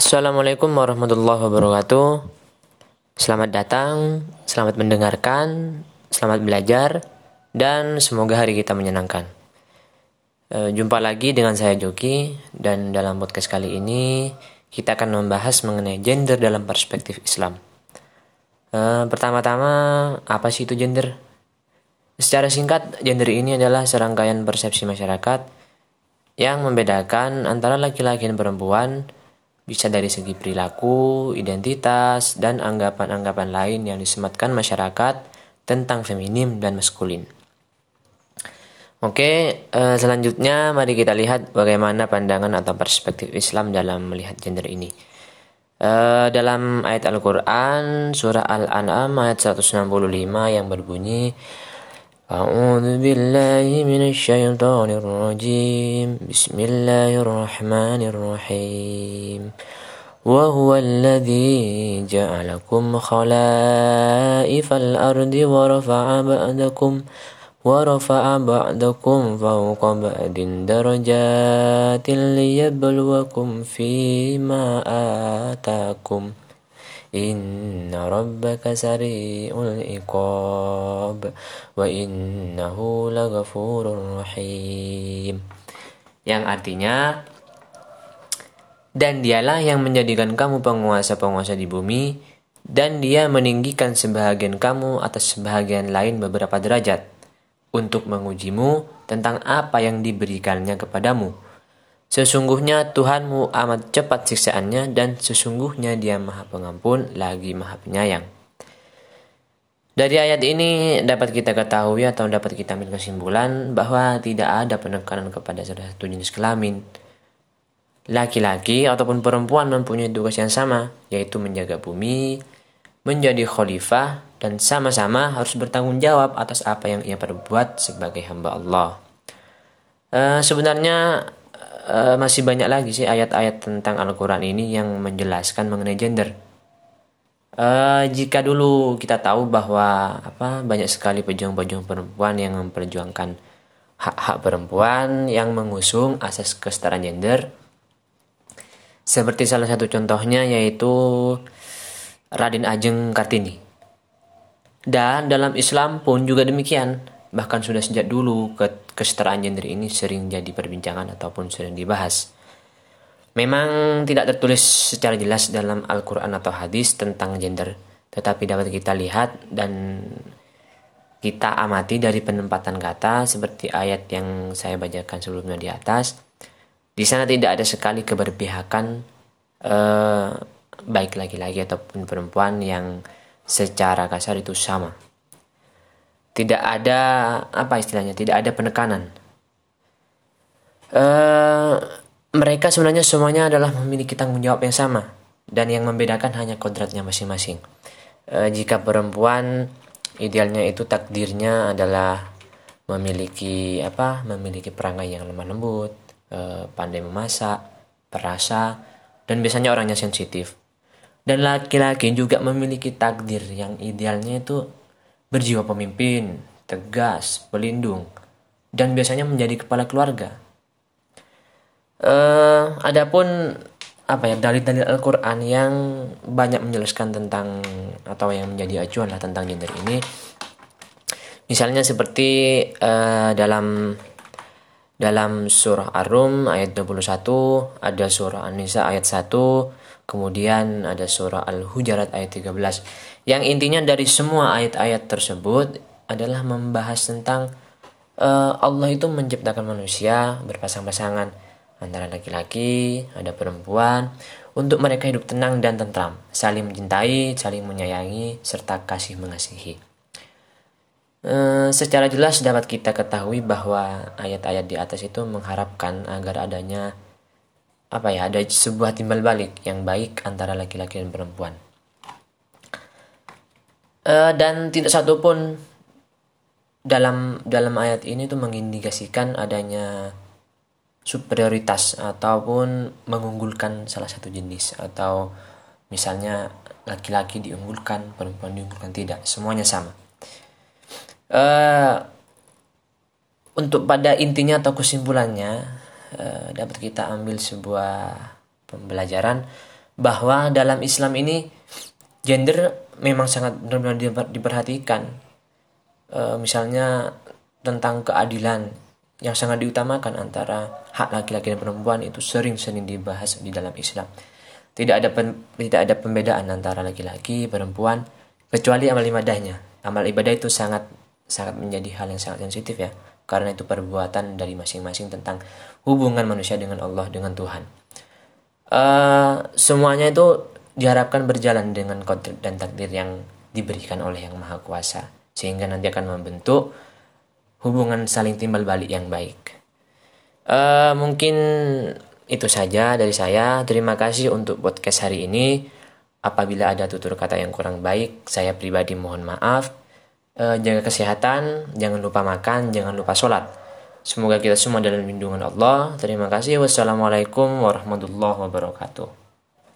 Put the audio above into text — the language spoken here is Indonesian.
Assalamualaikum warahmatullahi wabarakatuh. Selamat datang, selamat mendengarkan, selamat belajar, dan semoga hari kita menyenangkan. E, jumpa lagi dengan saya Joki, dan dalam podcast kali ini kita akan membahas mengenai gender dalam perspektif Islam. E, pertama-tama, apa sih itu gender? Secara singkat, gender ini adalah serangkaian persepsi masyarakat yang membedakan antara laki-laki dan perempuan bisa dari segi perilaku, identitas, dan anggapan-anggapan lain yang disematkan masyarakat tentang feminim dan maskulin. Oke, eh, selanjutnya mari kita lihat bagaimana pandangan atau perspektif Islam dalam melihat gender ini. Eh, dalam ayat Al-Quran, surah Al-An'am ayat 165 yang berbunyi, أعوذ بالله من الشيطان الرجيم. بسم الله الرحمن الرحيم. وهو الذي جعلكم خلائف الأرض ورفع بعدكم ورفع بعدكم فوق بعد درجات ليبلوكم فيما آتاكم. Rabbaka sari'ul iqab wa innahu laghafurur rahim. Yang artinya dan dialah yang menjadikan kamu penguasa-penguasa di bumi dan dia meninggikan sebahagian kamu atas sebahagian lain beberapa derajat untuk mengujimu tentang apa yang diberikannya kepadamu Sesungguhnya Tuhanmu amat cepat siksaannya dan sesungguhnya dia maha pengampun lagi maha penyayang. Dari ayat ini dapat kita ketahui atau dapat kita ambil kesimpulan bahwa tidak ada penekanan kepada salah satu jenis kelamin. Laki-laki ataupun perempuan mempunyai tugas yang sama, yaitu menjaga bumi, menjadi khalifah, dan sama-sama harus bertanggung jawab atas apa yang ia perbuat sebagai hamba Allah. Uh, sebenarnya uh, masih banyak lagi sih ayat-ayat tentang Al-Quran ini yang menjelaskan mengenai gender. Uh, jika dulu kita tahu bahwa apa banyak sekali pejuang-pejuang perempuan yang memperjuangkan hak-hak perempuan yang mengusung asas kesetaraan gender, seperti salah satu contohnya yaitu Raden Ajeng Kartini. Dan dalam Islam pun juga demikian. Bahkan sudah sejak dulu kesetaraan gender ini sering jadi perbincangan ataupun sering dibahas. Memang tidak tertulis secara jelas dalam Al-Quran atau hadis tentang gender, tetapi dapat kita lihat dan kita amati dari penempatan kata seperti ayat yang saya bacakan sebelumnya di atas. Di sana tidak ada sekali keberpihakan eh, baik laki-laki ataupun perempuan yang secara kasar itu sama tidak ada apa istilahnya tidak ada penekanan. Uh, mereka sebenarnya semuanya adalah memiliki tanggung jawab yang sama dan yang membedakan hanya kodratnya masing-masing. Uh, jika perempuan idealnya itu takdirnya adalah memiliki apa memiliki perangai yang lemah lembut uh, pandai memasak perasa dan biasanya orangnya sensitif. Dan laki-laki juga memiliki takdir yang idealnya itu berjiwa pemimpin, tegas, pelindung, dan biasanya menjadi kepala keluarga. Uh, adapun apa ya dalil-dalil Al-Qur'an yang banyak menjelaskan tentang atau yang menjadi acuan lah tentang gender ini. Misalnya seperti uh, dalam dalam surah Ar-Rum ayat 21, ada surah An-Nisa ayat 1, kemudian ada surah Al-Hujarat ayat 13 yang intinya dari semua ayat-ayat tersebut adalah membahas tentang uh, Allah itu menciptakan manusia berpasang-pasangan antara laki-laki, ada perempuan, untuk mereka hidup tenang dan tentram, saling mencintai, saling menyayangi, serta kasih mengasihi. Uh, secara jelas dapat kita ketahui bahwa ayat-ayat di atas itu mengharapkan agar adanya apa ya ada sebuah timbal balik yang baik antara laki-laki dan perempuan. Uh, dan tidak satu pun dalam dalam ayat ini tuh mengindikasikan adanya superioritas ataupun mengunggulkan salah satu jenis. Atau misalnya laki-laki diunggulkan perempuan diunggulkan tidak. Semuanya sama. Uh, untuk pada intinya atau kesimpulannya uh, dapat kita ambil sebuah pembelajaran bahwa dalam Islam ini gender memang sangat benar-benar diperhatikan. E, misalnya tentang keadilan yang sangat diutamakan antara hak laki-laki dan perempuan itu sering-sering dibahas di dalam Islam. Tidak ada tidak ada pembedaan antara laki-laki, perempuan kecuali amal ibadahnya. Amal ibadah itu sangat sangat menjadi hal yang sangat sensitif ya karena itu perbuatan dari masing-masing tentang hubungan manusia dengan Allah dengan Tuhan. Uh, semuanya itu diharapkan berjalan dengan kodrat dan takdir yang diberikan oleh Yang Maha Kuasa sehingga nanti akan membentuk hubungan saling timbal balik yang baik. Uh, mungkin itu saja dari saya. Terima kasih untuk podcast hari ini. Apabila ada tutur kata yang kurang baik, saya pribadi mohon maaf. Uh, jaga kesehatan, jangan lupa makan, jangan lupa sholat. Semoga kita semua dalam lindungan Allah. Terima kasih. Wassalamualaikum warahmatullahi wabarakatuh.